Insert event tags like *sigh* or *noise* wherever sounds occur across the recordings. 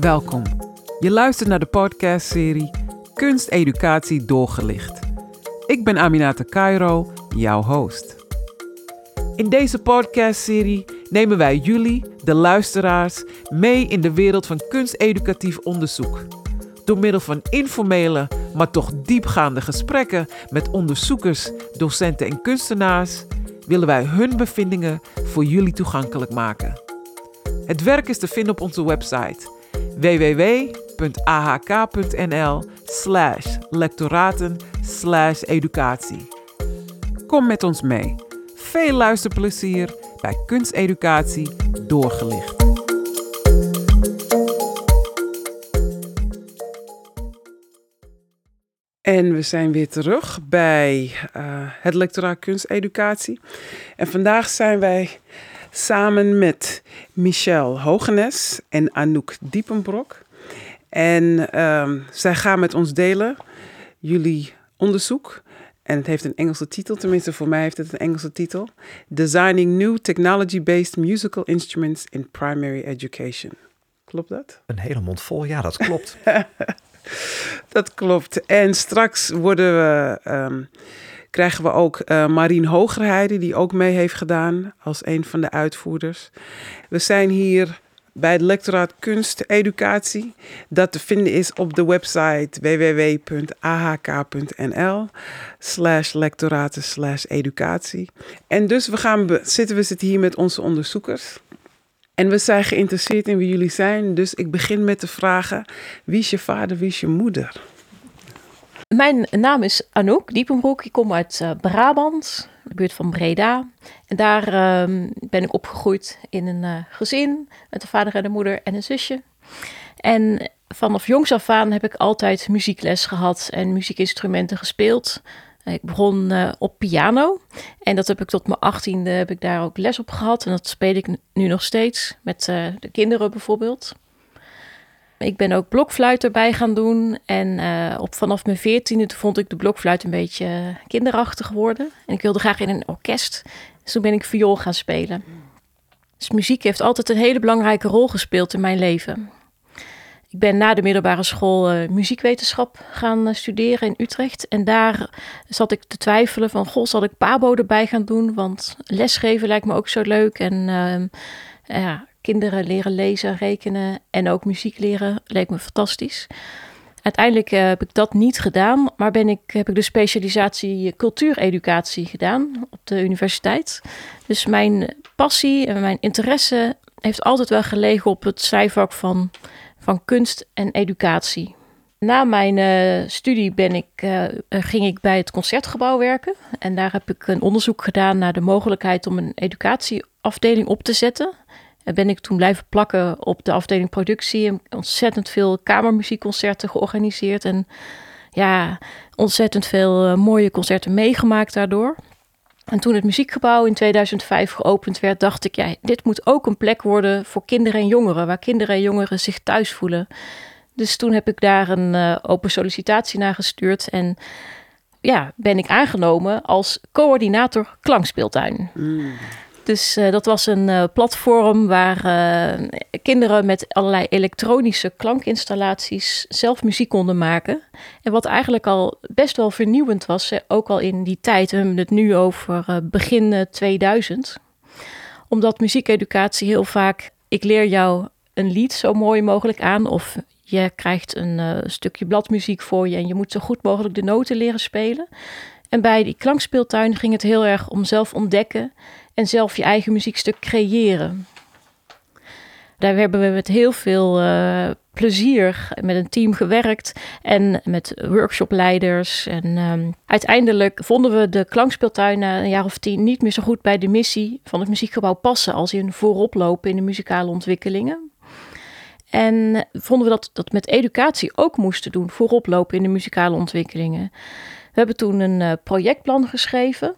Welkom. Je luistert naar de podcastserie Kunsteducatie doorgelicht. Ik ben Aminata Cairo, jouw host. In deze podcastserie nemen wij jullie, de luisteraars, mee in de wereld van kunsteducatief onderzoek. Door middel van informele, maar toch diepgaande gesprekken met onderzoekers, docenten en kunstenaars willen wij hun bevindingen voor jullie toegankelijk maken. Het werk is te vinden op onze website www.ahk.nl slash lectoraten slash educatie. Kom met ons mee. Veel luisterplezier bij Kunsteducatie Doorgelicht. En we zijn weer terug bij uh, het lectoraat kunsteducatie. En vandaag zijn wij samen met Michelle Hogenes en Anouk Diepenbrok. En um, zij gaan met ons delen jullie onderzoek. En het heeft een Engelse titel, tenminste voor mij heeft het een Engelse titel. Designing New Technology-Based Musical Instruments in Primary Education. Klopt dat? Een hele mond vol, ja, dat klopt. *laughs* dat klopt. En straks worden we, um, krijgen we ook uh, Marien Hogerheide, die ook mee heeft gedaan als een van de uitvoerders. We zijn hier bij het lectoraat kunst educatie. Dat te vinden is op de website www.ahk.nl slash lectoraten slash educatie. En dus we gaan zitten we zitten hier met onze onderzoekers. En we zijn geïnteresseerd in wie jullie zijn. Dus ik begin met de vragen: wie is je vader, wie is je moeder? Mijn naam is Anouk Diepenbroek. Ik kom uit uh, Brabant, de buurt van Breda. En daar uh, ben ik opgegroeid in een uh, gezin met een vader en een moeder en een zusje. En vanaf jongs af aan heb ik altijd muziekles gehad en muziekinstrumenten gespeeld. Ik begon uh, op piano en dat heb ik tot mijn achttiende heb ik daar ook les op gehad. En dat speel ik nu nog steeds met de kinderen bijvoorbeeld. Ik ben ook blokfluit erbij gaan doen. En uh, op, vanaf mijn veertiende vond ik de blokfluit een beetje kinderachtig worden. En ik wilde graag in een orkest. Dus toen ben ik viool gaan spelen. Dus muziek heeft altijd een hele belangrijke rol gespeeld in mijn leven. Ik ben na de middelbare school uh, muziekwetenschap gaan uh, studeren in Utrecht. En daar zat ik te twijfelen van, goh, zal ik pabo erbij gaan doen? Want lesgeven lijkt me ook zo leuk. En uh, ja, kinderen leren lezen, rekenen en ook muziek leren leek me fantastisch. Uiteindelijk uh, heb ik dat niet gedaan, maar ben ik, heb ik de specialisatie cultuureducatie gedaan op de universiteit. Dus mijn passie en mijn interesse heeft altijd wel gelegen op het zijvak van, van kunst en educatie. Na mijn uh, studie ben ik, uh, ging ik bij het concertgebouw werken. En daar heb ik een onderzoek gedaan naar de mogelijkheid om een educatieafdeling op te zetten. En ben ik toen blijven plakken op de afdeling productie. En ontzettend veel kamermuziekconcerten georganiseerd. En ja, ontzettend veel uh, mooie concerten meegemaakt daardoor. En toen het muziekgebouw in 2005 geopend werd, dacht ik, ja, dit moet ook een plek worden voor kinderen en jongeren, waar kinderen en jongeren zich thuis voelen. Dus toen heb ik daar een uh, open sollicitatie naar gestuurd en ja, ben ik aangenomen als coördinator klankspeeltuin. Mm. Dus uh, dat was een uh, platform waar uh, kinderen met allerlei elektronische klankinstallaties zelf muziek konden maken. En wat eigenlijk al best wel vernieuwend was, ook al in die tijd. We hebben het nu over begin 2000. Omdat muziekeducatie heel vaak, ik leer jou een lied zo mooi mogelijk aan. Of je krijgt een stukje bladmuziek voor je en je moet zo goed mogelijk de noten leren spelen. En bij die klankspeeltuin ging het heel erg om zelf ontdekken en zelf je eigen muziekstuk creëren. Daar hebben we met heel veel uh, plezier met een team gewerkt en met workshopleiders. En um, uiteindelijk vonden we de klankspeeltuin na een jaar of tien niet meer zo goed bij de missie van het muziekgebouw passen als in voorop lopen in de muzikale ontwikkelingen. En vonden we dat dat met educatie ook moesten doen, voorop lopen in de muzikale ontwikkelingen. We hebben toen een uh, projectplan geschreven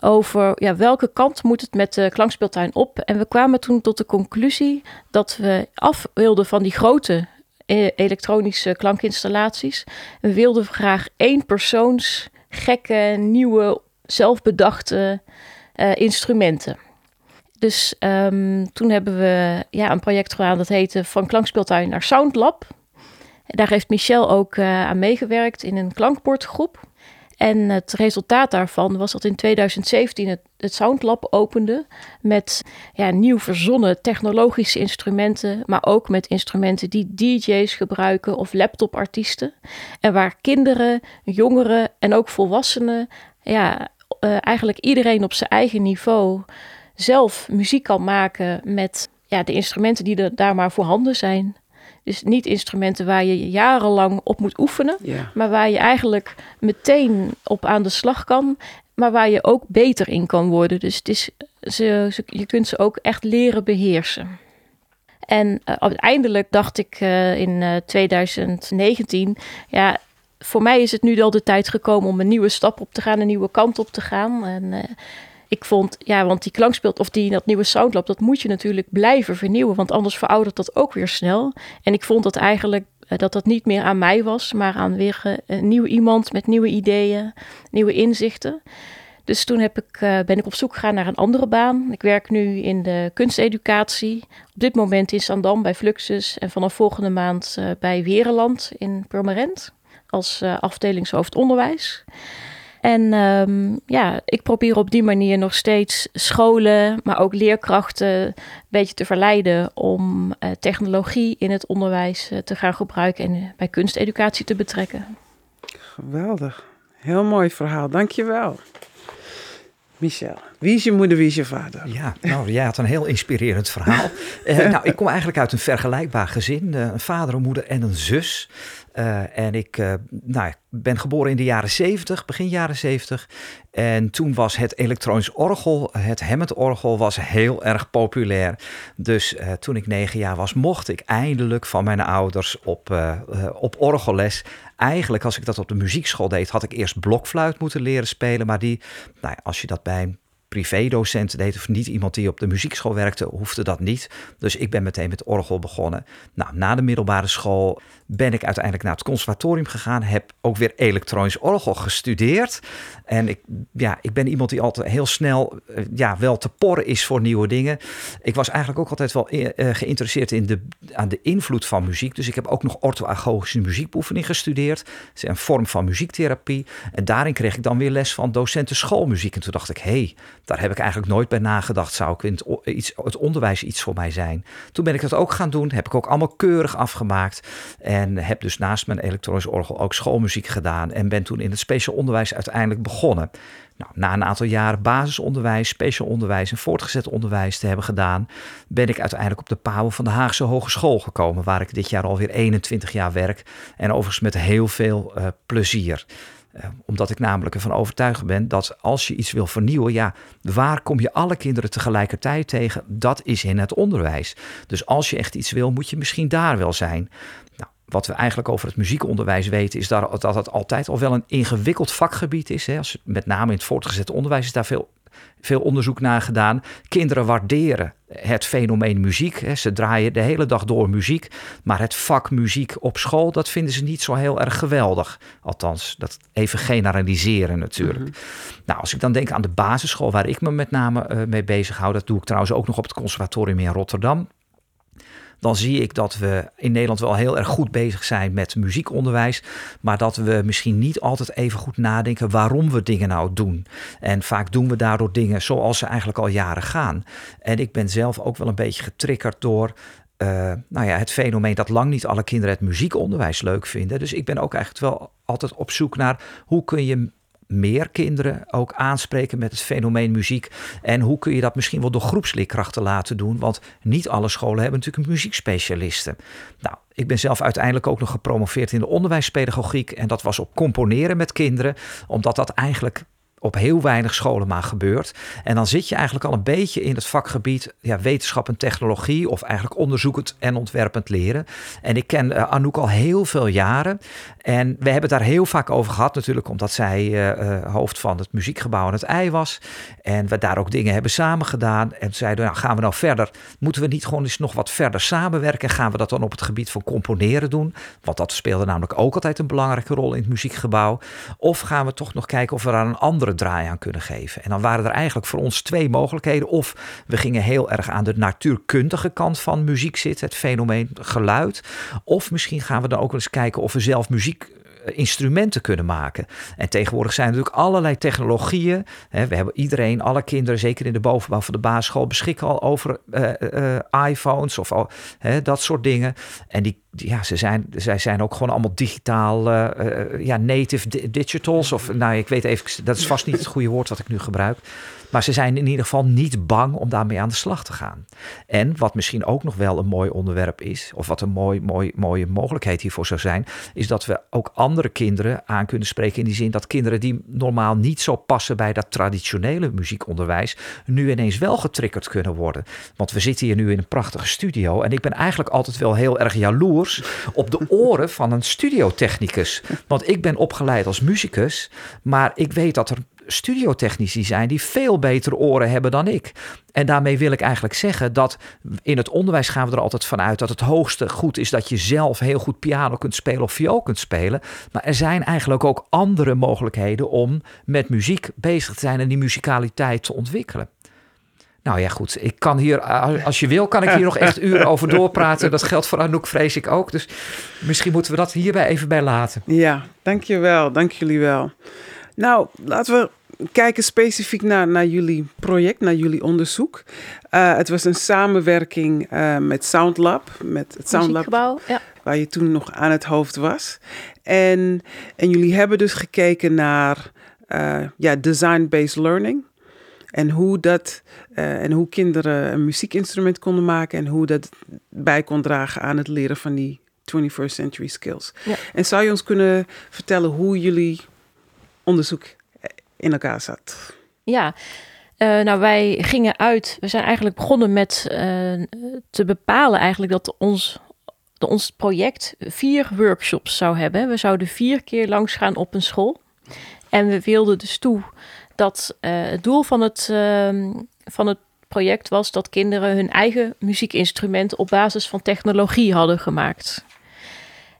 over ja, welke kant moet het met de klankspeeltuin op. En we kwamen toen tot de conclusie dat we af wilden van die grote eh, elektronische klankinstallaties. We wilden graag één persoons gekke, nieuwe, zelfbedachte uh, instrumenten. Dus ehm, toen hebben we ja, een project gedaan dat heette Van Klankspeeltuin naar Soundlab. Daar heeft Michel ook uh, aan meegewerkt in een klankbordgroep. En het resultaat daarvan was dat in 2017 het, Soundlab opende met ja, nieuw verzonnen technologische instrumenten, maar ook met instrumenten die DJ's gebruiken of laptopartiesten. En waar kinderen, jongeren en ook volwassenen, ja, uh, eigenlijk iedereen op zijn eigen niveau zelf muziek kan maken met ja, de instrumenten die er daar maar voorhanden zijn. Dus niet instrumenten waar je jarenlang op moet oefenen, maar waar je eigenlijk meteen op aan de slag kan, maar waar je ook beter in kan worden. Dus het is, ze, je kunt ze ook echt leren beheersen. En uh, uiteindelijk dacht ik uh, in uh, 2019, ja, voor mij is het nu al de tijd gekomen om een nieuwe stap op te gaan, een nieuwe kant op te gaan. En ik vond, ja, want die klankspeelt of die dat nieuwe soundlab, dat moet je natuurlijk blijven vernieuwen, want anders veroudert dat ook weer snel. En ik vond dat eigenlijk eh, dat dat niet meer aan mij was, maar aan weer uh, een nieuw iemand met nieuwe ideeën, nieuwe inzichten. Dus toen heb ik, uh, ben ik op zoek gegaan naar een andere baan. Ik werk nu in de kunsteducatie. Op dit moment in Zandam bij Fluxus en vanaf volgende maand bij Wereland in Purmerend als afdelingshoofd onderwijs. En um, ja, ik probeer op die manier nog steeds scholen, maar ook leerkrachten een beetje te verleiden om uh, technologie in het onderwijs uh, te gaan gebruiken en uh, bij kunsteducatie te betrekken. Geweldig. Heel mooi verhaal. Dankjewel. Michel, wie is je moeder, wie is je vader? Ja, nou, jij had een heel inspirerend verhaal. *laughs* nou, ik kom eigenlijk uit een vergelijkbaar gezin. een vader, een moeder en een zus. Uh, en ik uh, nou, ben geboren in de jaren 70, begin jaren 70. En toen was het elektronisch orgel, het Hammond-orgel, was heel erg populair. Dus uh, toen ik negen jaar was, mocht ik eindelijk van mijn ouders op, op orgelles. Eigenlijk, als ik dat op de muziekschool deed, had ik eerst blokfluit moeten leren spelen. Maar die, nou, als je dat bij privédocent deed of niet iemand die op de muziekschool werkte, hoefde dat niet. Dus ik ben meteen met orgel begonnen. Nou, na de middelbare school ben ik uiteindelijk naar het conservatorium gegaan, heb ook weer elektronisch orgel gestudeerd. En ik, ja, ik ben iemand die altijd heel snel uh, ja, wel te porren is voor nieuwe dingen. Ik was eigenlijk ook altijd wel uh, geïnteresseerd in de, aan de invloed van muziek. Dus ik heb ook nog orthoagogische muziekbeoefening gestudeerd. Dat is een vorm van muziektherapie. En daarin kreeg ik dan weer les van docenten schoolmuziek. En toen dacht ik, hé, hey, daar heb ik eigenlijk nooit bij nagedacht. Zou ik in het, iets, het onderwijs iets voor mij zijn? Toen ben ik dat ook gaan doen. Heb ik ook allemaal keurig afgemaakt. En heb dus naast mijn elektronisch orgel ook schoolmuziek gedaan. En ben toen in het speciaal onderwijs uiteindelijk begonnen. Nou, na een aantal jaren basisonderwijs, speciaal onderwijs en voortgezet onderwijs te hebben gedaan, ben ik uiteindelijk op de pauwen van de Haagse Hogeschool gekomen, waar ik dit jaar alweer 21 jaar werk. En overigens met heel veel uh, plezier. Uh, omdat ik namelijk ervan overtuigd ben dat als je iets wil vernieuwen, ja, waar kom je alle kinderen tegelijkertijd tegen? Dat is in het onderwijs. Dus als je echt iets wil, moet je misschien daar wel zijn. Nou, wat we eigenlijk over het muziekonderwijs weten, is dat, dat het altijd al wel een ingewikkeld vakgebied is. Hè. Als, met name in het voortgezet onderwijs is daar veel, veel onderzoek naar gedaan. Kinderen waarderen het fenomeen muziek. Hè. Ze draaien de hele dag door muziek. Maar het vak muziek op school, dat vinden ze niet zo heel erg geweldig. Althans, dat even generaliseren natuurlijk. Mm -hmm. Nou, als ik dan denk aan de basisschool waar ik me met name uh, mee bezig hou. Dat doe ik trouwens ook nog op het conservatorium in Rotterdam dan zie ik dat we in Nederland wel heel erg goed bezig zijn met muziekonderwijs, maar dat we misschien niet altijd even goed nadenken waarom we dingen nou doen. En vaak doen we daardoor dingen zoals ze eigenlijk al jaren gaan. En ik ben zelf ook wel een beetje getriggerd door uh, nou ja, het fenomeen dat lang niet alle kinderen het muziekonderwijs leuk vinden. Dus ik ben ook eigenlijk wel altijd op zoek naar hoe kun je meer kinderen ook aanspreken met het fenomeen muziek? En hoe kun je dat misschien wel door groepsleerkrachten laten doen? Want niet alle scholen hebben natuurlijk muziekspecialisten. Nou, ik ben zelf uiteindelijk ook nog gepromoveerd in de onderwijspedagogiek. En dat was op componeren met kinderen, omdat dat eigenlijk op heel weinig scholen maar gebeurt. En dan zit je eigenlijk al een beetje in het vakgebied ja, wetenschap en technologie, of eigenlijk onderzoekend en ontwerpend leren. En ik ken uh, Anouk al heel veel jaren. En we hebben het daar heel vaak over gehad, natuurlijk, omdat zij uh, uh, hoofd van het muziekgebouw aan het ei was. En we daar ook dingen hebben samen gedaan. En zeiden, nou gaan we nou verder? Moeten we niet gewoon eens nog wat verder samenwerken? Gaan we dat dan op het gebied van componeren doen? Want dat speelde namelijk ook altijd een belangrijke rol in het muziekgebouw. Of gaan we toch nog kijken of we daar een andere draai aan kunnen geven. En dan waren er eigenlijk voor ons twee mogelijkheden. Of we gingen heel erg aan de natuurkundige kant van muziek zitten, het fenomeen geluid. Of misschien gaan we dan ook eens kijken of we zelf muziek instrumenten kunnen maken. En tegenwoordig zijn er natuurlijk allerlei technologieën. we hebben iedereen, alle kinderen, zeker in de bovenbouw van de basisschool, beschikken al over uh, iPhones of dat soort dingen. En die, ja, ze zijn, zij zijn ook gewoon allemaal digitaal, ja, native digitals. Of nou, ik weet even, dat is vast niet het goede woord wat ik nu gebruik. Maar ze zijn in ieder geval niet bang om daarmee aan de slag te gaan. En wat misschien ook nog wel een mooi onderwerp is, of wat een mooi, mooi, mooie mogelijkheid hiervoor zou zijn, is dat we ook andere kinderen aan kunnen spreken. In die zin dat kinderen die normaal niet zo passen bij dat traditionele muziekonderwijs, nu ineens wel getriggerd kunnen worden. Want we zitten hier nu in een prachtige studio. En ik ben eigenlijk altijd wel heel erg jaloers op de oren van een studiotechnicus. Want ik ben opgeleid als muzikus, maar ik weet dat er studiotechnici zijn die veel betere oren hebben dan ik. En daarmee wil ik eigenlijk zeggen dat in het onderwijs gaan we er altijd vanuit dat het hoogste goed is dat je zelf heel goed piano kunt spelen of viool kunt spelen. Maar er zijn eigenlijk ook andere mogelijkheden om met muziek bezig te zijn en die muzikaliteit te ontwikkelen. Nou ja, goed. Ik kan hier, als je wil, kan ik hier nog echt uren over doorpraten. Dat geldt voor Anouk, vrees ik ook. Dus misschien moeten we dat hierbij even bij laten. Ja, dankjewel. Dank jullie wel. Nou, laten we kijken specifiek naar, naar jullie project, naar jullie onderzoek. Uh, het was een samenwerking uh, met Soundlab, met het Soundlab, ja. waar je toen nog aan het hoofd was. En, en jullie hebben dus gekeken naar uh, ja, design-based learning. En hoe, dat, en hoe kinderen een muziekinstrument konden maken en hoe dat bij kon dragen aan het leren van die 21st century skills. Ja. En zou je ons kunnen vertellen hoe jullie onderzoek in elkaar zat. Ja, uh, nou wij gingen uit, we zijn eigenlijk begonnen met uh, te bepalen eigenlijk dat ons, dat ons project vier workshops zou hebben. We zouden vier keer langs gaan op een school. En we wilden dus toe dat uh, het doel van het, ehm, van het project was dat kinderen hun eigen muziekinstrument op basis van technologie hadden gemaakt.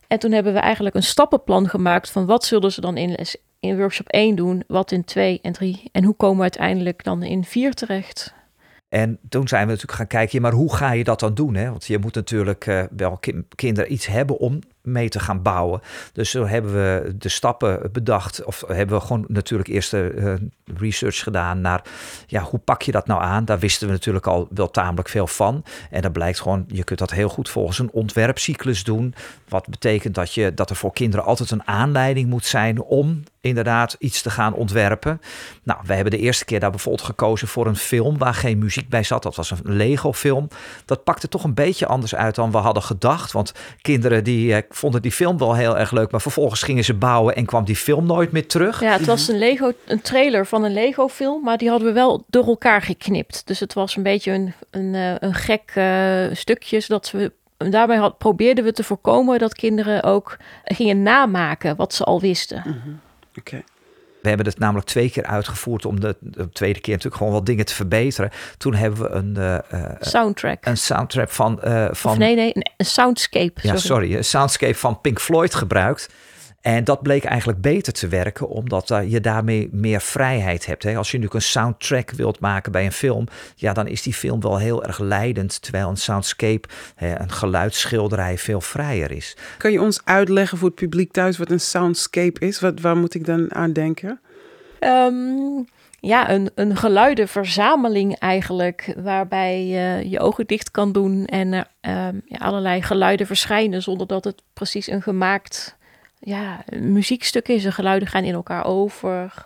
En toen hebben we eigenlijk een stappenplan gemaakt van wat zullen ze dan in les in workshop 1 doen, wat in 2 en 3 en hoe komen we uiteindelijk dan in 4 terecht? En toen zijn we natuurlijk gaan kijken, maar hoe ga je dat dan doen? Hè? Want je moet natuurlijk uh, wel kinderen iets hebben om mee te gaan bouwen. Dus zo hebben we de stappen bedacht, of hebben we gewoon natuurlijk eerst uh, research gedaan naar, ja, hoe pak je dat nou aan? Daar wisten we natuurlijk al wel tamelijk veel van. En dat blijkt gewoon, je kunt dat heel goed volgens een ontwerpcyclus doen. Wat betekent dat, je, dat er voor kinderen altijd een aanleiding moet zijn om inderdaad iets te gaan ontwerpen. Nou, we hebben de eerste keer daar bijvoorbeeld gekozen voor een film waar geen muziek bij zat. Dat was een Lego-film. Dat pakte toch een beetje anders uit dan we hadden gedacht. Want kinderen die eh, vonden die film wel heel erg leuk, maar vervolgens gingen ze bouwen en kwam die film nooit meer terug. Ja, het was een Lego, een trailer van een Lego-film, maar die hadden we wel door elkaar geknipt. Dus het was een beetje een, een, eh, een gek uh, stukje, zodat we daarbij had, probeerden we te voorkomen dat kinderen ook gingen namaken wat ze al wisten. Mm we hebben het namelijk twee keer uitgevoerd om de, de, tweede keer natuurlijk gewoon wat dingen te verbeteren. Toen hebben we een uh, soundtrack. Een soundtrack van. Uh, van nee, nee, een soundscape. Ja, sorry. Een soundscape van Pink Floyd gebruikt. En dat bleek eigenlijk beter te werken, omdat je daarmee meer vrijheid hebt. Hè? Als je nu een soundtrack wilt maken bij een film, ja, dan is die film wel heel erg leidend. Terwijl een soundscape, een geluidsschilderij, veel vrijer is. Kan je ons uitleggen voor het publiek thuis wat een soundscape is? Wat, waar moet ik dan aan denken? Um, ja, een, een geluidenverzameling eigenlijk, waarbij je je ogen dicht kan doen en er um, ja, allerlei geluiden verschijnen zonder dat het precies een gemaakt ja, muziekstukken is. De geluiden gaan in elkaar over.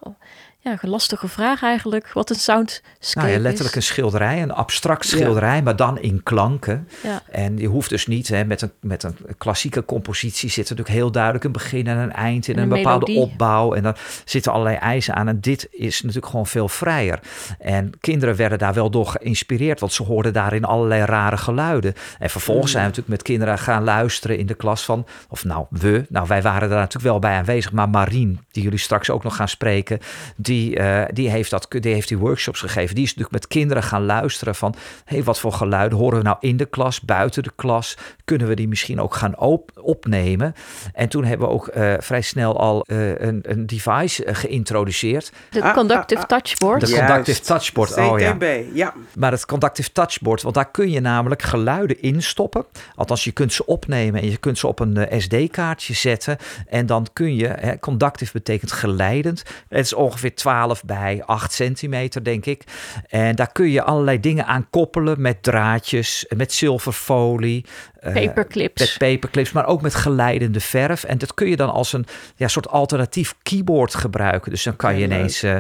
Ja, een lastige vraag eigenlijk. Wat een soundscape nou ja, letterlijk een schilderij, een abstract schilderij, maar dan in klanken. Ja. En je hoeft dus niet, hè, met, een, met een klassieke compositie zit er natuurlijk heel duidelijk een begin en een eind in een, bepaalde opbouw. En dan zitten allerlei eisen aan. En dit is natuurlijk gewoon veel vrijer. En kinderen werden daar wel door geïnspireerd, want ze hoorden daarin allerlei rare geluiden. En vervolgens zijn we natuurlijk met kinderen gaan luisteren in de klas van, of nou we, nou wij waren daar natuurlijk wel bij aanwezig, maar Marien, die jullie straks ook nog gaan spreken, die die, uh, die, heeft dat, die heeft die workshops gegeven. Die is natuurlijk met kinderen gaan luisteren van... hé, hey, wat voor geluiden horen we nou in de klas, buiten de klas? Kunnen we die misschien ook gaan op, opnemen? En toen hebben we ook uh, vrij snel al uh, een, een device geïntroduceerd. De ah, conductive ah, ah, touchboard. De conductive touchboard, CTB, oh ja. ja. Maar het conductive touchboard, want daar kun je namelijk geluiden instoppen. Althans, je kunt ze opnemen en je kunt ze op een SD-kaartje zetten. En dan kun je, hè, conductive betekent geleidend. Het is ongeveer 12 bij 8 centimeter, denk ik. En daar kun je allerlei dingen aan koppelen met draadjes, met zilverfolie. Paperclips. Uh, met paperclips, maar ook met geleidende verf. En dat kun je dan als een ja, soort alternatief keyboard gebruiken. Dus dan kan je ineens... Uh,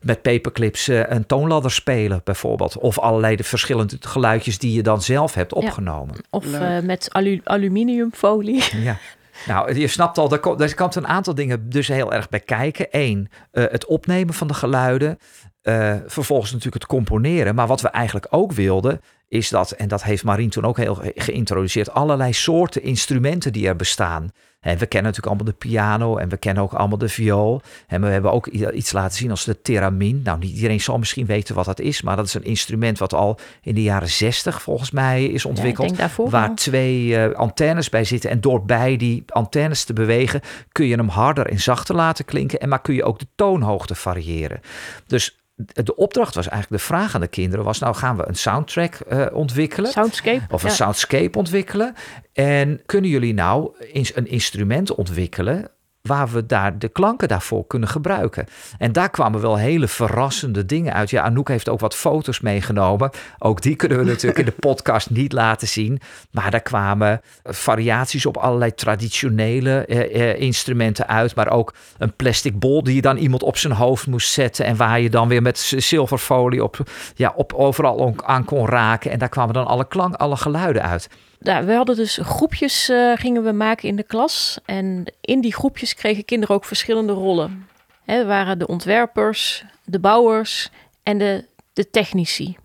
met paperclips uh, een toonladder spelen, bijvoorbeeld. Of allerlei de verschillende geluidjes die je dan zelf hebt opgenomen. Ja, of uh, met alu aluminiumfolie. Ja. *laughs* Nou, je snapt al, er komt een aantal dingen dus heel erg bij kijken. Eén, uh, het opnemen van de geluiden. Uh, vervolgens natuurlijk het componeren. Maar wat we eigenlijk ook wilden, is dat, en dat heeft Marien toen ook heel geïntroduceerd, allerlei soorten instrumenten die er bestaan. En we kennen natuurlijk allemaal de piano en we kennen ook allemaal de viool. En we hebben ook iets laten zien als de theremin. Nou, niet iedereen zal misschien weten wat dat is, maar dat is een instrument wat al in de jaren zestig volgens mij is ontwikkeld. Ja, waar twee uh, antennes bij zitten. En door bij die antennes te bewegen kun je hem harder en zachter laten klinken. En maar kun je ook de toonhoogte variëren. Dus de opdracht was eigenlijk de vraag aan de kinderen was nou gaan we een soundtrack uh, ontwikkelen soundscape of een ja. soundscape ontwikkelen en kunnen jullie nou eens een instrument ontwikkelen waar we daar de klanken daarvoor kunnen gebruiken. En daar kwamen wel hele verrassende dingen uit. Ja, Anouk heeft ook wat foto's meegenomen. Ook die kunnen we natuurlijk in de *laughs* podcast niet laten zien. Maar daar kwamen variaties op allerlei traditionele eh, eh, instrumenten uit. Maar ook een plastic bol die je dan iemand op zijn hoofd moest zetten. En waar je dan weer met zilverfolie op, ja, op overal aan kon raken. En daar kwamen dan alle klank, alle geluiden uit nou, we hadden dus groepjes uh, gingen we maken in de klas. En in die groepjes kregen kinderen ook verschillende rollen. Hè, waren de ontwerpers, de bouwers en de, de technici.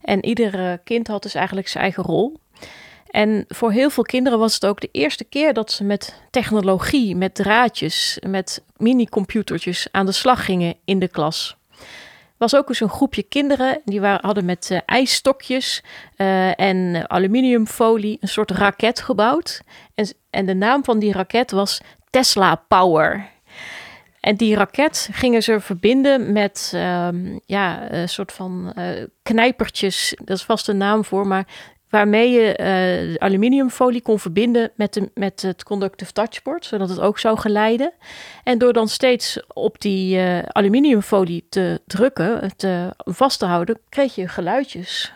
En ieder kind had dus eigenlijk zijn eigen rol. En voor heel veel kinderen was het ook de eerste keer dat ze met technologie, met draadjes, met mini-computertjes aan de slag gingen in de klas was ook eens een groepje kinderen. Die waren, hadden met uh, ijsstokjes uh, en aluminiumfolie een soort raket gebouwd. En, en de naam van die raket was Tesla Power. En die raket gingen ze verbinden met um, ja, een soort van uh, knijpertjes. Dat is vast een naam voor, maar waarmee je uh, aluminiumfolie kon verbinden met, de, met het conductive touchboard, zodat het ook zou geleiden. En door dan steeds op die uh, aluminiumfolie te drukken, te vast te houden, kreeg je geluidjes.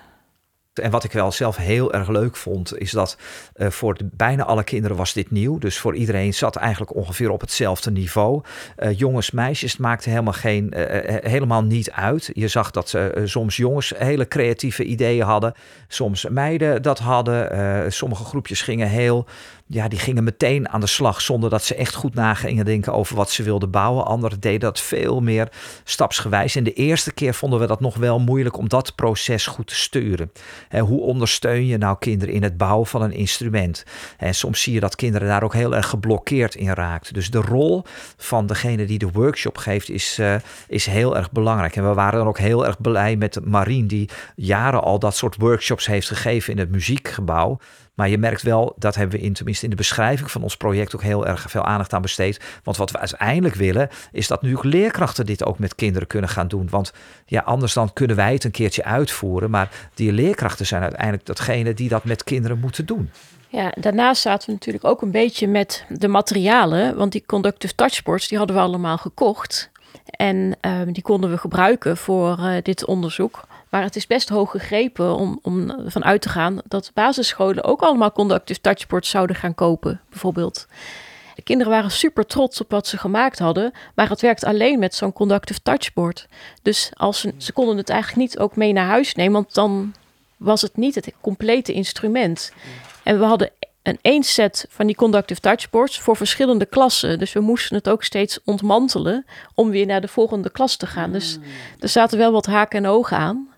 En wat ik wel zelf heel erg leuk vond, is dat uh, voor bijna alle kinderen was dit nieuw. Dus voor iedereen zat eigenlijk ongeveer op hetzelfde niveau. Uh, jongens, meisjes, het maakte helemaal, geen, uh, helemaal niet uit. Je zag dat soms jongens hele creatieve ideeën hadden, soms meiden dat hadden. sommige groepjes gingen heel ja, die gingen meteen aan de slag zonder dat ze echt goed na gingen denken over wat ze wilden bouwen. Anderen deden dat veel meer stapsgewijs. En de eerste keer vonden we dat nog wel moeilijk om dat proces goed te sturen. En hoe ondersteun je nou kinderen in het bouwen van een instrument? En soms zie je dat kinderen daar ook heel erg geblokkeerd in raakt. Dus de rol van degene die de workshop geeft is, uh, is heel erg belangrijk. En we waren dan ook heel erg blij met Marien, die jaren al dat soort workshops heeft gegeven in het muziekgebouw. Maar je merkt wel, dat hebben we in, tenminste in de beschrijving van ons project ook heel erg veel aandacht aan besteed. Want wat we uiteindelijk willen, is dat nu leerkrachten dit ook met kinderen kunnen gaan doen. Want ja, anders dan kunnen wij het een keertje uitvoeren. Maar die leerkrachten zijn uiteindelijk datgene die dat met kinderen moeten doen. Ja, daarnaast zaten we natuurlijk ook een beetje met de materialen. Want die conductive touchboards, die hadden we allemaal gekocht. En uh, die konden we gebruiken voor uh, dit onderzoek. Maar het is best hoog gegrepen om, om van uit te gaan dat basisscholen ook allemaal conductive touchboards zouden gaan kopen, bijvoorbeeld. De kinderen waren super trots op wat ze gemaakt hadden, maar het werkt alleen met zo'n conductive touchboard. Dus als ze, ze konden het eigenlijk niet ook mee naar huis nemen, want dan was het niet het complete instrument. En we hadden een één set van die conductive touchboards voor verschillende klassen. Dus we moesten het ook steeds ontmantelen om weer naar de volgende klas te gaan. Dus mm. er zaten wel wat haken en ogen aan.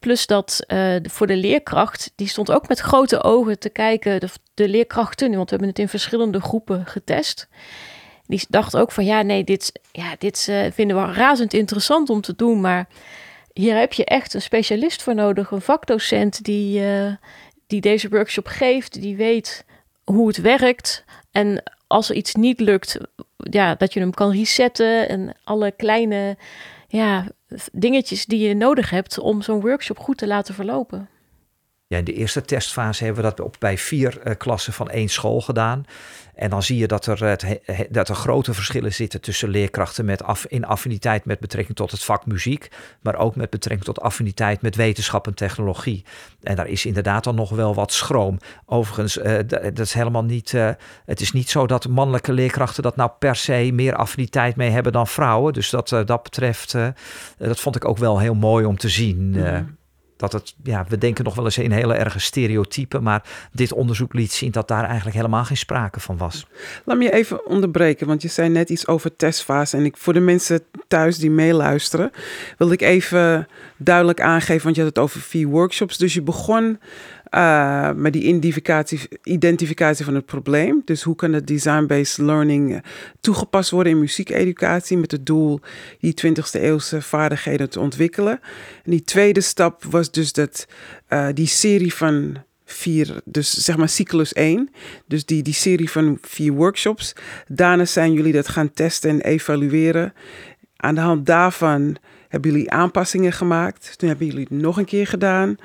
Plus dat uh, voor de leerkracht, die stond ook met grote ogen te kijken, de, de leerkrachten, want we hebben het in verschillende groepen getest. die dacht ook van ja, nee, dit, ja, dit uh, vinden we razend interessant om te doen. Maar hier heb je echt een specialist voor nodig, een vakdocent die, uh, die deze workshop geeft, die weet hoe het werkt. En als er iets niet lukt, ja, dat je hem kan resetten en alle kleine ja, dingetjes die je nodig hebt om zo'n workshop goed te laten verlopen. Ja, in de eerste testfase hebben we dat op, bij vier uh, klassen van één school gedaan. En dan zie je dat er, het, dat er grote verschillen zitten tussen leerkrachten met af, in affiniteit met betrekking tot het vak muziek, maar ook met betrekking tot affiniteit met wetenschap en technologie. En daar is inderdaad dan nog wel wat schroom. Overigens, uh, dat is helemaal niet. Uh, het is niet zo dat mannelijke leerkrachten dat nou per se meer affiniteit mee hebben dan vrouwen. Dus dat, dat betreft, dat vond ik ook wel heel mooi om te zien. Mm dat het, ja, we denken nog wel eens in hele erge stereotypen, maar dit onderzoek liet zien dat daar eigenlijk helemaal geen sprake van was. Laat me je even onderbreken, want je zei net iets over testfase. En ik, voor de mensen thuis die meeluisteren, wil ik even duidelijk aangeven, want je had het over vier workshops. Dus je begon uh, met die identificatie, van het probleem. Dus hoe kan het design-based learning eh, toegepast worden in muziekeducatie met het doel die 20e eeuwse vaardigheden te ontwikkelen. En die tweede stap was dus dat uh, die serie van vier, dus zeg maar cyclus 1. Dus die, die serie van vier workshops. Daarna zijn jullie dat gaan testen en evalueren. Aan de hand daarvan hebben jullie aanpassingen gemaakt. Toen hebben jullie het nog een keer gedaan.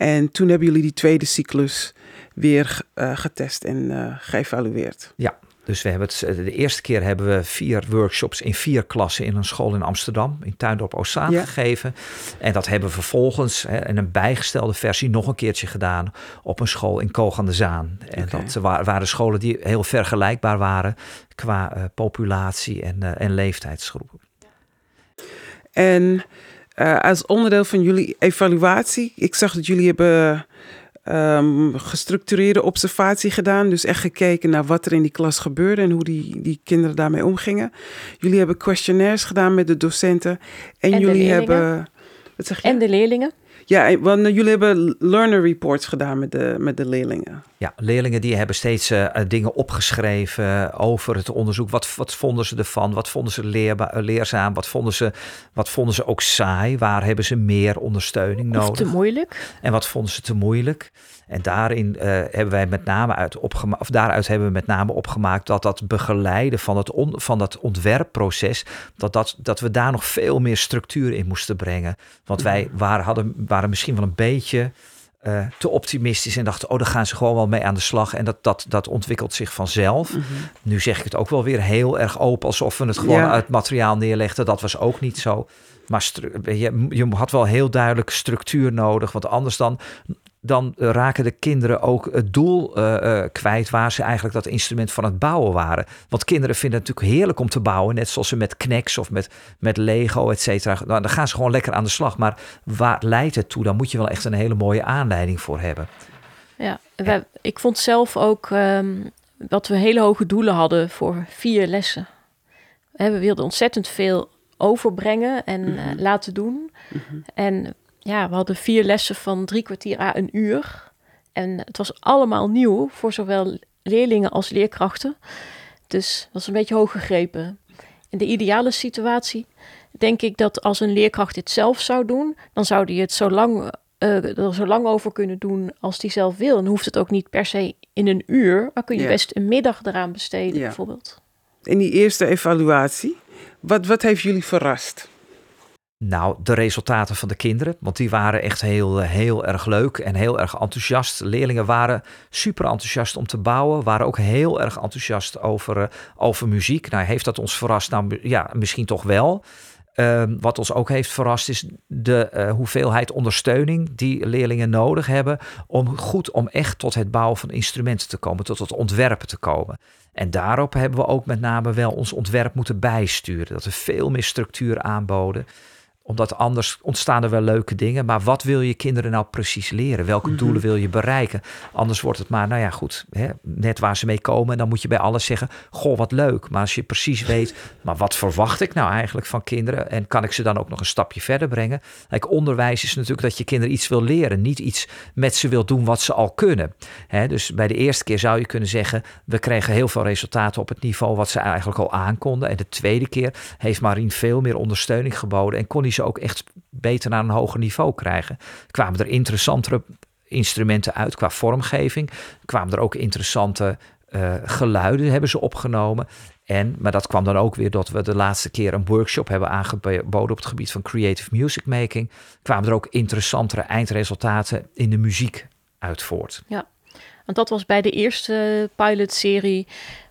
En toen hebben jullie die tweede cyclus weer uh, getest en uh, geëvalueerd. Ja, dus we hebben het, eh, de eerste keer hebben we vier workshops in vier klassen in een school in Amsterdam, in Tuindorp Oostzaan ja. gegeven. En dat hebben we vervolgens hè, in een bijgestelde versie nog een keertje gedaan op een school in Koog aan de Zaan. En okay. dat waren scholen die heel vergelijkbaar waren qua uh, populatie en, en leeftijdsgroepen. En uh, als onderdeel van jullie evaluatie, ik zag dat jullie hebben um, gestructureerde observatie gedaan. Dus echt gekeken naar wat er in die klas gebeurde en hoe die, die kinderen daarmee omgingen. Jullie hebben questionnaires gedaan met de docenten. En, en jullie hebben. Wat zeg je? En de leerlingen. Ja, want jullie hebben learner reports gedaan met de, met de leerlingen. Ja, leerlingen die hebben steeds uh, dingen opgeschreven over het onderzoek. Wat, wat vonden ze ervan? Wat vonden ze leerbaar, leerzaam? Wat vonden, ze, wat vonden ze ook saai? Waar hebben ze meer ondersteuning nodig? Of te moeilijk. En wat vonden ze te moeilijk? En daarin uh, hebben wij met name uit opgemaakt, of daaruit hebben we met name opgemaakt dat dat begeleiden van het on, van dat ontwerpproces, dat, dat, dat we daar nog veel meer structuur in moesten brengen. Want wij waren, hadden, waren misschien wel een beetje uh, te optimistisch en dachten, oh, daar gaan ze gewoon wel mee aan de slag. En dat, dat, dat ontwikkelt zich vanzelf. Mm -hmm. Nu zeg ik het ook wel weer heel erg open, alsof we het gewoon ja. uit materiaal neerlegden. Dat was ook niet zo. Maar je, je had wel heel duidelijk structuur nodig. Want anders dan dan raken de kinderen ook het doel uh, uh, kwijt waar ze eigenlijk dat instrument van het bouwen waren. Want kinderen vinden het natuurlijk heerlijk om te bouwen, net zoals ze met Knex of met, met Lego, et cetera. Nou, dan gaan ze gewoon lekker aan de slag. Maar waar leidt het toe? Dan moet je wel echt een hele mooie aanleiding voor hebben. Ja, wij, ik vond zelf ook um, dat we hele hoge doelen hadden voor vier lessen. We wilden ontzettend veel overbrengen en mm -hmm. uh, laten doen. Mm -hmm. En ja, we hadden vier lessen van drie kwartier à een uur. En het was allemaal nieuw voor zowel leerlingen als leerkrachten. Dus dat was een beetje hoog gegrepen. In de ideale situatie denk ik dat als een leerkracht dit zelf zou doen, dan zou die het zo lang, uh, er zo lang over kunnen doen als die zelf wil. En hoeft het ook niet per se in een uur, maar kun je ja. best een middag eraan besteden ja. bijvoorbeeld. In die eerste evaluatie, wat, wat heeft jullie verrast? Nou, de resultaten van de kinderen, want die waren echt heel, heel erg leuk en heel erg enthousiast. Leerlingen waren super enthousiast om te bouwen, waren ook heel erg enthousiast over, over muziek. Nou, heeft dat ons verrast? Nou, ja, misschien toch wel. Uh, wat ons ook heeft verrast is de uh, hoeveelheid ondersteuning die leerlingen nodig hebben om goed, om echt tot het bouwen van instrumenten te komen, tot het ontwerpen te komen. En daarop hebben we ook met name wel ons ontwerp moeten bijsturen, dat we veel meer structuur aanboden. Omdat anders ontstaan er wel leuke dingen. Maar wat wil je kinderen nou precies leren? Welke Mhm. doelen wil je bereiken? Anders wordt het maar, nou ja, goed, hè, net waar ze mee komen. En dan moet je bij alles zeggen, goh, wat leuk. Maar als je precies weet, *laughs* maar wat verwacht ik nou eigenlijk van kinderen? En kan ik ze dan ook nog een stapje verder brengen? Kijk, onderwijs is natuurlijk dat je kinderen iets wil leren. Niet iets met ze wil doen wat ze al kunnen. Hè, dus bij de eerste keer zou je kunnen zeggen, we kregen heel veel resultaten op het niveau wat ze eigenlijk al aankonden. En de tweede keer heeft Marien veel meer ondersteuning geboden en kon hij ze ook echt beter naar een hoger niveau krijgen. Kwamen er interessantere instrumenten uit qua vormgeving. Kwamen er ook interessante eh, geluiden hebben ze opgenomen. En, maar dat kwam dan ook weer dat we de laatste keer een workshop hebben aangeboden op het gebied van creative music making. Kwamen er ook interessantere eindresultaten in de muziek uit voort. Want dat was bij de eerste pilotserie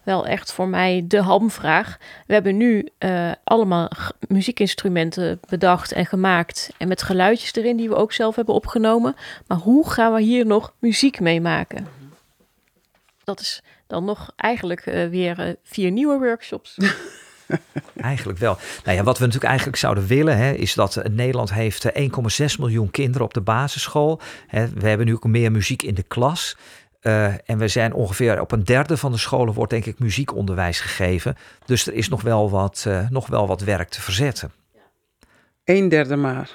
wel echt voor mij de hamvraag. We hebben nu eh, allemaal muziekinstrumenten bedacht en gemaakt. En met geluidjes erin die we ook zelf hebben opgenomen. Maar hoe gaan we hier nog muziek mee maken? Dat is dan nog eigenlijk eh, weer eh, vier nieuwe workshops. *laughs* Eigenlijk wel. Nou ja, wat we natuurlijk eigenlijk zouden willen, hè, is dat Nederland heeft eh, 1,6 miljoen kinderen op de basisschool. Hè, we hebben nu ook meer muziek in de klas. Eh, en we zijn ongeveer op een derde van de scholen wordt denk ik muziekonderwijs gegeven. Dus er is nog wel wat, eh, nog wel wat werk te verzetten. Een derde maar.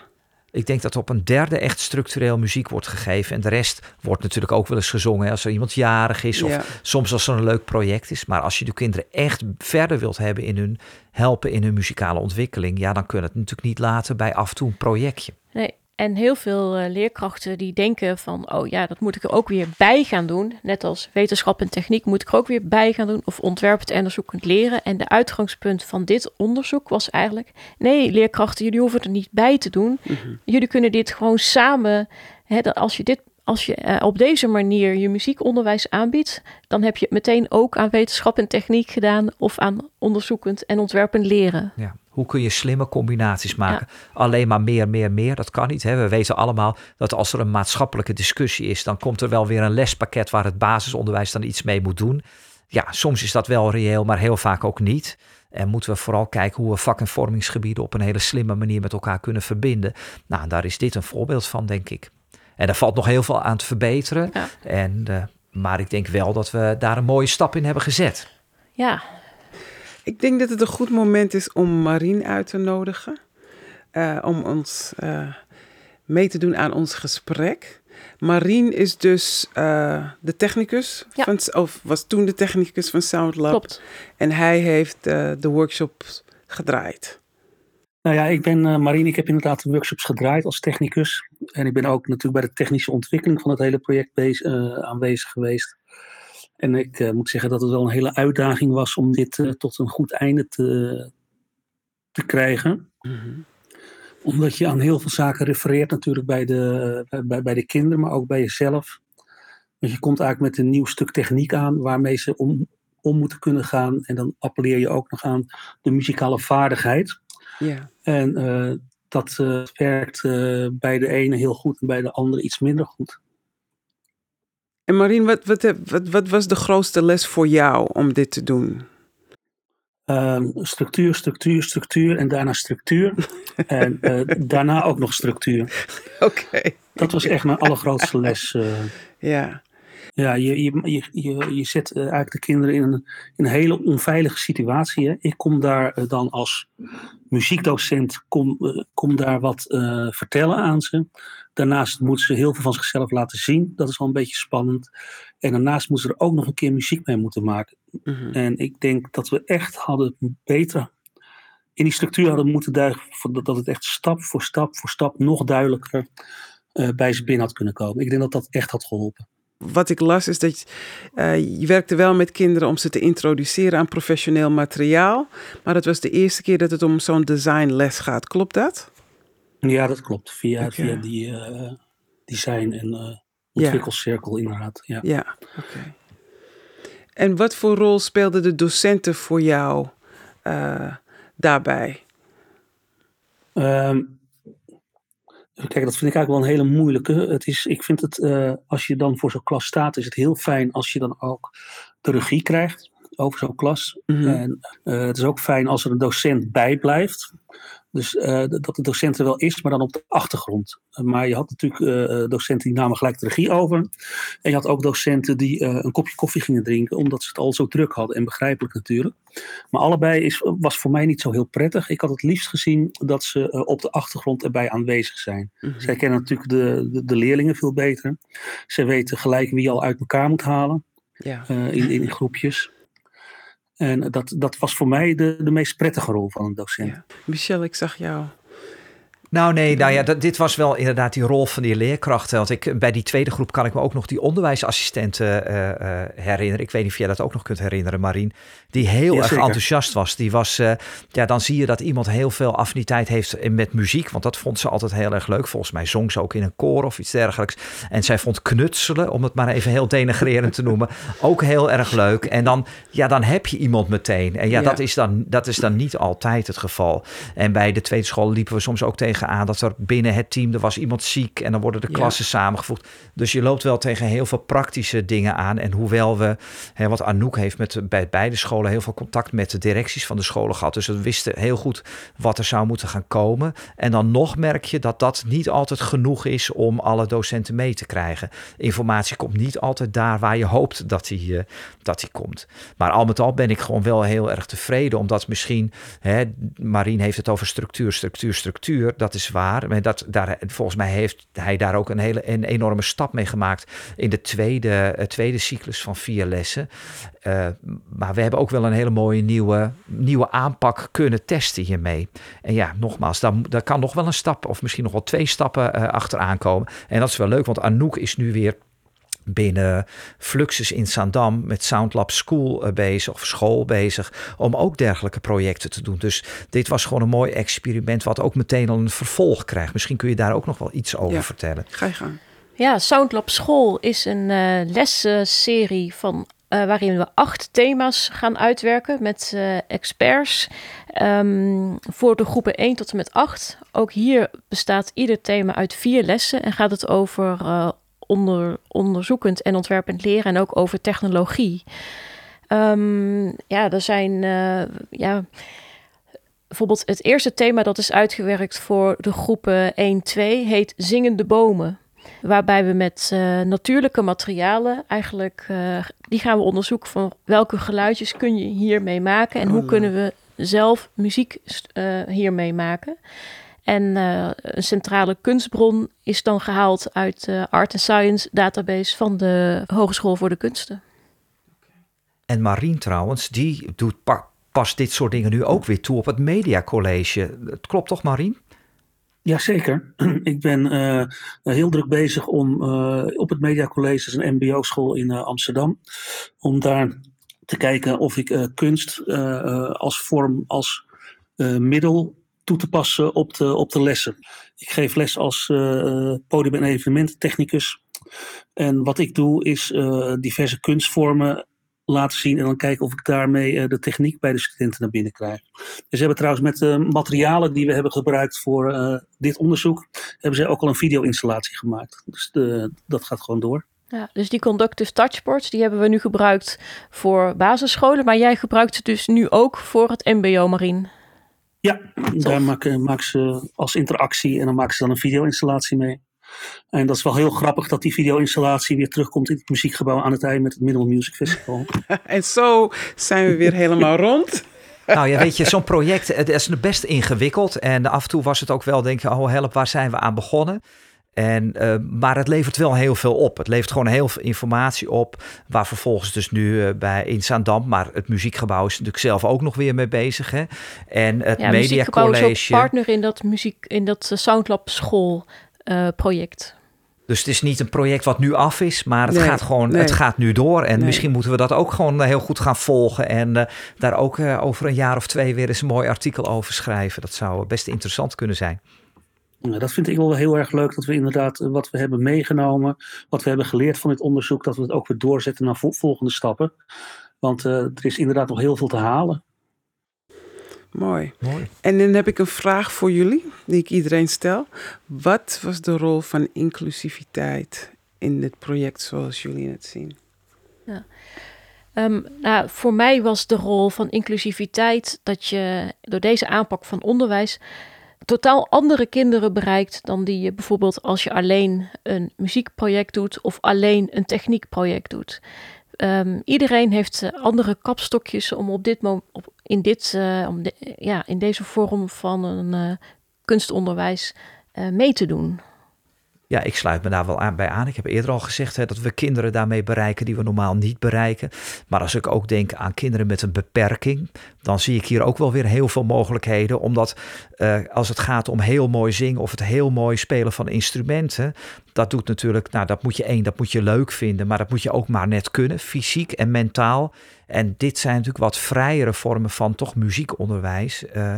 Ik denk dat op een derde echt structureel muziek wordt gegeven. En de rest wordt natuurlijk ook wel eens gezongen als er iemand jarig is. Of Ja. soms als er een leuk project is. Maar als je de kinderen echt verder wilt hebben in hun helpen in hun muzikale ontwikkeling. Ja, dan kun je het natuurlijk niet laten bij af en toe een projectje. Nee. En heel veel eh, leerkrachten die denken van, oh ja, dat moet ik er ook weer bij gaan doen. Net als wetenschap en techniek moet ik er ook weer bij gaan doen. Of ontwerpend en onderzoekend leren. En de uitgangspunt van dit onderzoek was eigenlijk, nee leerkrachten, jullie hoeven er niet bij te doen. Jullie kunnen dit gewoon samen, hè, dat als je dit als je eh, op deze manier je muziekonderwijs aanbiedt, dan heb je het meteen ook aan wetenschap en techniek gedaan of aan onderzoekend en ontwerpend leren. Ja. Hoe kun je slimme combinaties maken? Alleen maar meer, meer, meer, dat kan niet. Hè? We weten allemaal dat als er een maatschappelijke discussie is, dan komt er wel weer een lespakket waar het basisonderwijs dan iets mee moet doen. Ja, soms is dat wel reëel, maar heel vaak ook niet. En moeten we vooral kijken hoe we vak- en vormingsgebieden op een hele slimme manier met elkaar kunnen verbinden. Nou, daar is dit een voorbeeld van, denk ik. En daar valt nog heel veel aan te verbeteren. Ja. En, eh, maar ik denk wel dat we daar een mooie stap in hebben gezet. Ja, Ik denk dat het een goed moment is om Marien uit te nodigen. eh, om ons eh, mee te doen aan ons gesprek. Marien is dus eh, de technicus, Ja. van, of was toen de technicus van Soundlab. klopt. En hij heeft eh, de workshops gedraaid. Nou ja, ik ben uh, Marien. Ik heb inderdaad de workshops gedraaid als technicus. En ik ben ook natuurlijk bij de technische ontwikkeling van het hele project bezig, uh, aanwezig geweest. En ik uh, moet zeggen dat het wel een hele uitdaging was om dit uh, tot een goed einde te, te krijgen. Mm -hmm. Omdat je aan heel veel zaken refereert natuurlijk bij de, bij, bij de kinderen, maar ook bij jezelf. Dus je komt eigenlijk met een nieuw stuk techniek aan waarmee ze om, om moeten kunnen gaan. En dan appelleer je ook nog aan de muzikale vaardigheid. Ja. En uh, dat uh, werkt uh, bij de ene heel goed en bij de andere iets minder goed. En Marien, wat, wat, wat, wat was de grootste les voor jou om dit te doen? Um, structuur, structuur, structuur en daarna structuur. *laughs* en daarna ook nog structuur. Oké. Okay. Dat was echt mijn allergrootste les. ja. Ja, je, je, je, je, je zet eigenlijk de kinderen in een, in een hele onveilige situatie. Hè. Ik kom daar dan als muziekdocent kom, kom daar wat uh, vertellen aan ze. Daarnaast moeten ze heel veel van zichzelf laten zien. Dat is wel een beetje spannend. En daarnaast moeten ze er ook nog een keer muziek mee moeten maken. Mm -hmm. En ik denk dat we echt hadden beter in die structuur hadden moeten duigen. Dat het echt stap voor stap voor stap nog duidelijker uh, bij ze binnen had kunnen komen. Ik denk dat dat echt had geholpen wat ik las is dat uh, je werkte wel met kinderen om ze te introduceren aan professioneel materiaal. Maar het was de eerste keer dat het om zo'n designles gaat. Klopt dat? Ja, dat klopt. Via, okay. via die uh, design- en uh, ontwikkelcirkel ja. inderdaad. Ja, ja oké. Okay. En wat voor rol speelden de docenten voor jou daarbij? Um, Kijk, dat vind ik eigenlijk wel een hele moeilijke. Het is, ik vind het, uh, als je dan voor zo'n klas staat, is het heel fijn als je dan ook de regie krijgt over zo'n klas. Mhm. Mm -hmm. En uh, het is ook fijn als er een docent bij blijft. Dus uh, dat de docent er wel is, maar dan op de achtergrond. Uh, maar je had natuurlijk uh, docenten die namen gelijk de regie over. En je had ook docenten die een kopje koffie gingen drinken, omdat ze het al zo druk hadden. En begrijpelijk natuurlijk. Maar allebei is, was voor mij niet zo heel prettig. Ik had het liefst gezien dat ze op de achtergrond erbij aanwezig zijn. Mm -hmm. Zij kennen natuurlijk de, de, de, leerlingen veel beter. Ze weten gelijk wie je al uit elkaar moet halen. Ja. in, in groepjes. En dat, dat was voor mij de, de meest prettige rol van een docent. Ja. Michel, ik zag jou nou nee, nou ja, dat, dit was wel inderdaad die rol van die leerkrachten. Want ik, bij die tweede groep kan ik me ook nog die onderwijsassistenten uh, uh, herinneren. Ik weet niet of jij dat ook nog kunt herinneren, Marien. Die heel erg enthousiast was. Die was, uh, ja, dan zie je dat iemand heel veel affiniteit heeft met muziek. Want dat vond ze altijd heel erg leuk. Volgens mij zong ze ook in een koor of iets dergelijks. En zij vond knutselen, om het maar even heel denigrerend te noemen, *laughs* ook heel erg leuk. En dan, ja, dan heb je iemand meteen. En ja, ja. Dat, is dan, dat is dan niet altijd het geval. En bij de tweede school liepen we soms ook tegen aan dat er binnen het team er was iemand ziek en dan worden de klassen samengevoegd. Dus je loopt wel tegen heel veel praktische dingen aan. En hoewel we, hè, wat Anouk heeft met bij beide scholen heel veel contact met de directies van de scholen gehad. Dus we wisten heel goed wat er zou moeten gaan komen. En dan nog merk je dat dat niet altijd genoeg is om alle docenten mee te krijgen. Informatie komt niet altijd daar waar je hoopt dat die, uh, dat die komt. Maar al met al ben ik gewoon wel heel erg tevreden, omdat misschien, hè, Marien heeft het over structuur, structuur, structuur. Dat is waar. Maar dat, daar, volgens mij heeft hij daar ook een, hele, een enorme stap mee gemaakt in de tweede, eh, tweede cyclus van vier lessen. Uh, maar we hebben ook wel een hele mooie nieuwe, nieuwe aanpak kunnen testen hiermee. En ja, nogmaals, daar, daar kan nog wel een stap of misschien nog wel twee stappen uh, achteraan komen. En dat is wel leuk, want Anouk is nu weer binnen Fluxus in Zaandam met Soundlab School bezig of school bezig om ook dergelijke projecten te doen. Dus dit was gewoon een mooi experiment wat ook meteen al een vervolg krijgt. Misschien kun je daar ook nog wel iets over ja, vertellen. Ga je gang. Ja, Soundlab School is een uh, lesserie van uh, waarin we acht thema's gaan uitwerken met uh, experts um, voor de groepen 1 tot en met 8. Ook hier bestaat ieder thema uit vier lessen en gaat het over onder, onderzoekend en ontwerpend leren en ook over technologie. Um, ja, er zijn uh, ja, bijvoorbeeld het eerste thema dat is uitgewerkt voor de groepen 1-2 heet Zingende bomen. Waarbij we met uh, natuurlijke materialen eigenlijk, uh, die gaan we onderzoeken van welke geluidjes kun je hiermee maken en hoe oh, kunnen we zelf muziek hiermee maken. En uh, een centrale kunstbron is dan gehaald uit de Art and Science database van de Hogeschool voor de Kunsten. En Marien trouwens, die doet pa pas dit soort dingen nu ook weer toe op het Media College. Het klopt toch, Marien? Jazeker. *clears throat* Ik ben uh, heel druk bezig om uh, op het Media College, een MBO-school in Amsterdam, om daar te kijken of ik kunst als vorm, als middel toe te passen op de, op de lessen. Ik geef les als uh, podium- en evenemententechnicus. En wat ik doe is uh, diverse kunstvormen laten zien en dan kijken of ik daarmee uh, de techniek bij de studenten naar binnen krijg. Dus ze hebben trouwens met de materialen die we hebben gebruikt voor dit onderzoek, hebben ze ook al een video-installatie gemaakt. Dus de, dat gaat gewoon door. Ja, dus die conductive touchboards, die hebben we nu gebruikt voor basisscholen, maar jij gebruikt ze dus nu ook voor het MBO Marien. Ja, daar maken, maken ze als interactie en dan maken ze dan een video-installatie mee. En dat is wel heel grappig dat die video-installatie weer terugkomt in het muziekgebouw aan het eind met het Minimal Music Festival. *laughs* en zo zijn we weer helemaal rond. Nou ja, weet je, zo'n project het is best ingewikkeld. En af en toe was het ook wel, denk je, oh help, waar zijn we aan begonnen? En, uh, maar het levert wel heel veel op. Het levert gewoon heel veel informatie op. Waar vervolgens dus nu uh, bij in Zaandam, maar het muziekgebouw is natuurlijk zelf ook nog weer mee bezig. Hè? En het ja, Media College. is ook partner in dat muziek, in dat Soundlab school uh, project. Dus het is niet een project wat nu af is, maar het nee, gaat gewoon, nee. het gaat nu door. En nee. misschien moeten we dat ook gewoon heel goed gaan volgen. En uh, daar ook uh, over een jaar of twee weer eens een mooi artikel over schrijven. Dat zou best interessant kunnen zijn. Nou, dat vind ik wel heel erg leuk, dat we inderdaad wat we hebben meegenomen, wat we hebben geleerd van dit onderzoek, dat we het ook weer doorzetten naar volgende stappen. Want uh, er is inderdaad nog heel veel te halen. Mooi. Mooi. En dan heb ik een vraag voor jullie, die ik iedereen stel. Wat was de rol van inclusiviteit in dit project zoals jullie het zien? Ja. Um, nou, voor mij was de rol van inclusiviteit dat je door deze aanpak van onderwijs totaal andere kinderen bereikt dan die je bijvoorbeeld als je alleen een muziekproject doet of alleen een techniekproject doet. Ehm, iedereen heeft eh, andere kapstokjes om op dit moment, in, dit, uh, om ja, in deze vorm van een uh, kunstonderwijs mee te doen. Ja, ik sluit me daar wel aan, bij aan. Ik heb eerder al gezegd hè, dat we kinderen daarmee bereiken die we normaal niet bereiken. Maar als ik ook denk aan kinderen met een beperking, dan zie ik hier ook wel weer heel veel mogelijkheden. Omdat uh, als het gaat om heel mooi zingen of het heel mooi spelen van instrumenten, dat doet natuurlijk, nou dat moet je één, dat moet je leuk vinden, maar dat moet je ook maar net kunnen, fysiek en mentaal. En dit zijn natuurlijk wat vrijere vormen van toch muziekonderwijs. Uh,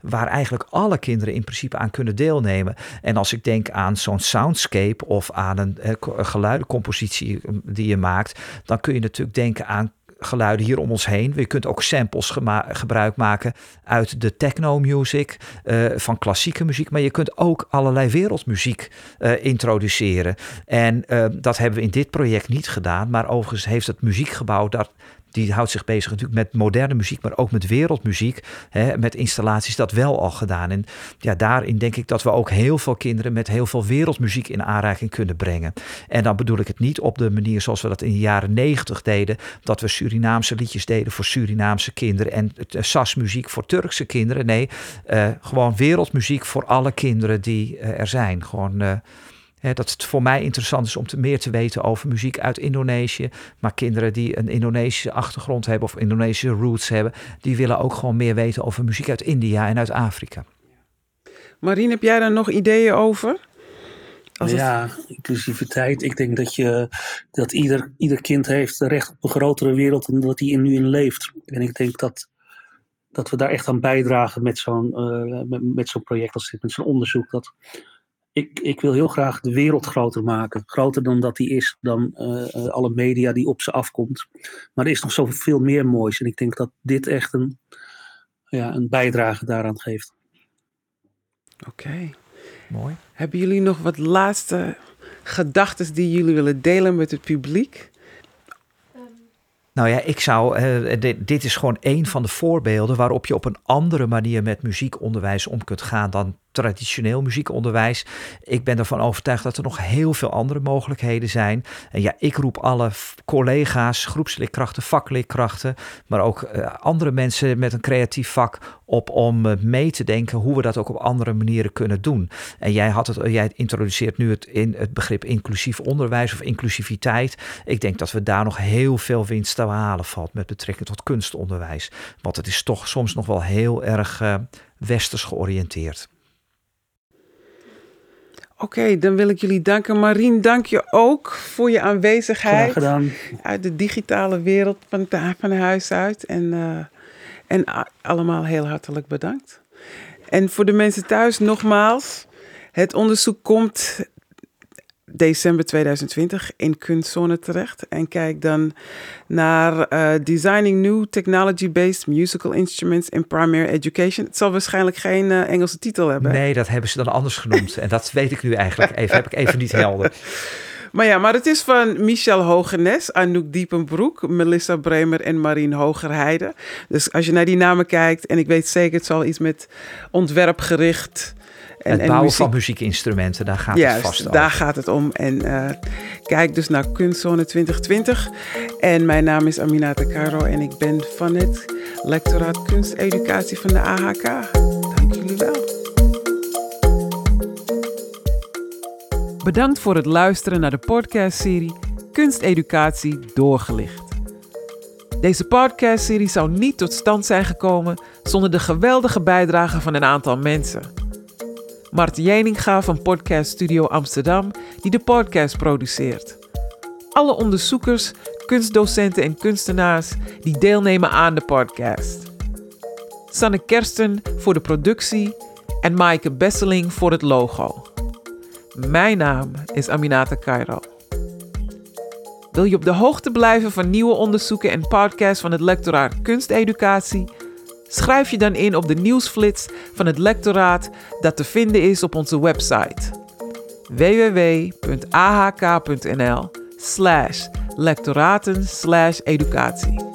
waar eigenlijk alle kinderen in principe aan kunnen deelnemen. En als ik denk aan zo'n soundscape of aan een, geluidencompositie um, die je maakt, dan kun je natuurlijk denken aan geluiden hier om ons heen. Je kunt ook samples gebruik maken uit de techno-music, uh, van klassieke muziek. Maar je kunt ook allerlei wereldmuziek uh, introduceren. En uh, dat hebben we in dit project niet gedaan. Maar overigens heeft het muziekgebouw daar die houdt zich bezig natuurlijk met moderne muziek, maar ook met wereldmuziek. Hè, met installaties dat wel al gedaan. En ja, daarin denk ik dat we ook heel veel kinderen met heel veel wereldmuziek in aanraking kunnen brengen. En dan bedoel ik het niet op de manier zoals we dat in de jaren negentig deden. Dat we Surinaamse liedjes deden voor Surinaamse kinderen en uh, SAS-muziek voor Turkse kinderen. Nee, uh, gewoon wereldmuziek voor alle kinderen die uh, er zijn. Gewoon dat het voor mij interessant is om te meer te weten over muziek uit Indonesië. Maar kinderen die een Indonesische achtergrond hebben of Indonesische roots hebben, die willen ook gewoon meer weten over muziek uit India en uit Afrika. Marien, heb jij daar nog ideeën over? Als ja, het... inclusiviteit. Ik denk dat, je, dat ieder, ieder kind heeft recht op een grotere wereld dan dat hij in nu in leeft. En ik denk dat, dat we daar echt aan bijdragen met zo'n uh, met, met zo'n project als dit, met zo'n onderzoek. Dat, ik, ik wil heel graag de wereld groter maken. Groter dan dat die is, dan uh, alle media die op ze afkomt. Maar er is nog zoveel meer moois. En ik denk dat dit echt een, ja, een bijdrage daaraan geeft. Oké. Okay. Mooi. Hebben jullie nog wat laatste gedachten die jullie willen delen met het publiek? Nou ja, ik zou. Uh, dit, dit, is gewoon een van de voorbeelden waarop je op een andere manier met muziekonderwijs om kunt gaan dan traditioneel muziekonderwijs. Ik ben ervan overtuigd dat er nog heel veel andere mogelijkheden zijn. En ja, ik roep alle collega's, groepsleerkrachten, vakleerkrachten, maar ook uh, andere mensen met een creatief vak op om uh, mee te denken hoe we dat ook op andere manieren kunnen doen. En jij, had het, jij introduceert nu het, in het begrip inclusief onderwijs of inclusiviteit. Ik denk dat we daar nog heel veel winst te halen valt met betrekking tot kunstonderwijs. Want het is toch soms nog wel heel erg westers georiënteerd. Oké, okay, dan wil ik jullie danken. Marien, dank je ook voor je aanwezigheid. Graag gedaan. Uit de digitale wereld van, van huis uit. En, uh, en allemaal heel hartelijk bedankt. En voor de mensen thuis nogmaals. Het onderzoek komt december 2020 in Kunstzone terecht. En kijk dan naar uh, Designing New Technology-Based Musical Instruments in Primary Education. Het zal waarschijnlijk geen uh, Engelse titel hebben. Nee, dat hebben ze dan anders genoemd. en dat weet ik nu eigenlijk even, heb ik even niet helder. *laughs* Maar ja, maar het is van Michel Hogenes, Anouk Diepenbroek, Melissa Bremer en Marien Hogerheide. Dus als je naar die namen kijkt, en ik weet zeker, het zal iets met ontwerpgericht en, het bouwen van muziekinstrumenten, daar gaat het vast over. daar gaat het om. En uh, kijk dus naar Kunstzone 2020. En mijn naam is Aminata Caro en ik ben van het lectoraat kunsteducatie van de AHK. Dank jullie wel. Bedankt voor het luisteren naar de podcastserie Kunsteducatie doorgelicht. Deze podcastserie zou niet tot stand zijn gekomen zonder de geweldige bijdrage van een aantal mensen. Mart Jeninga van Podcast Studio Amsterdam, die de podcast produceert. Alle onderzoekers, kunstdocenten en kunstenaars die deelnemen aan de podcast. Sanne Kersten voor de productie en Maaike Besseling voor het logo. Mijn naam is Aminata Cairo. Wil je op de hoogte blijven van nieuwe onderzoeken en podcasts van het lectoraat Kunsteducatie? Schrijf je dan in op de nieuwsflits van het lectoraat dat te vinden is op onze website www.ahk.nl slash lectoraten educatie.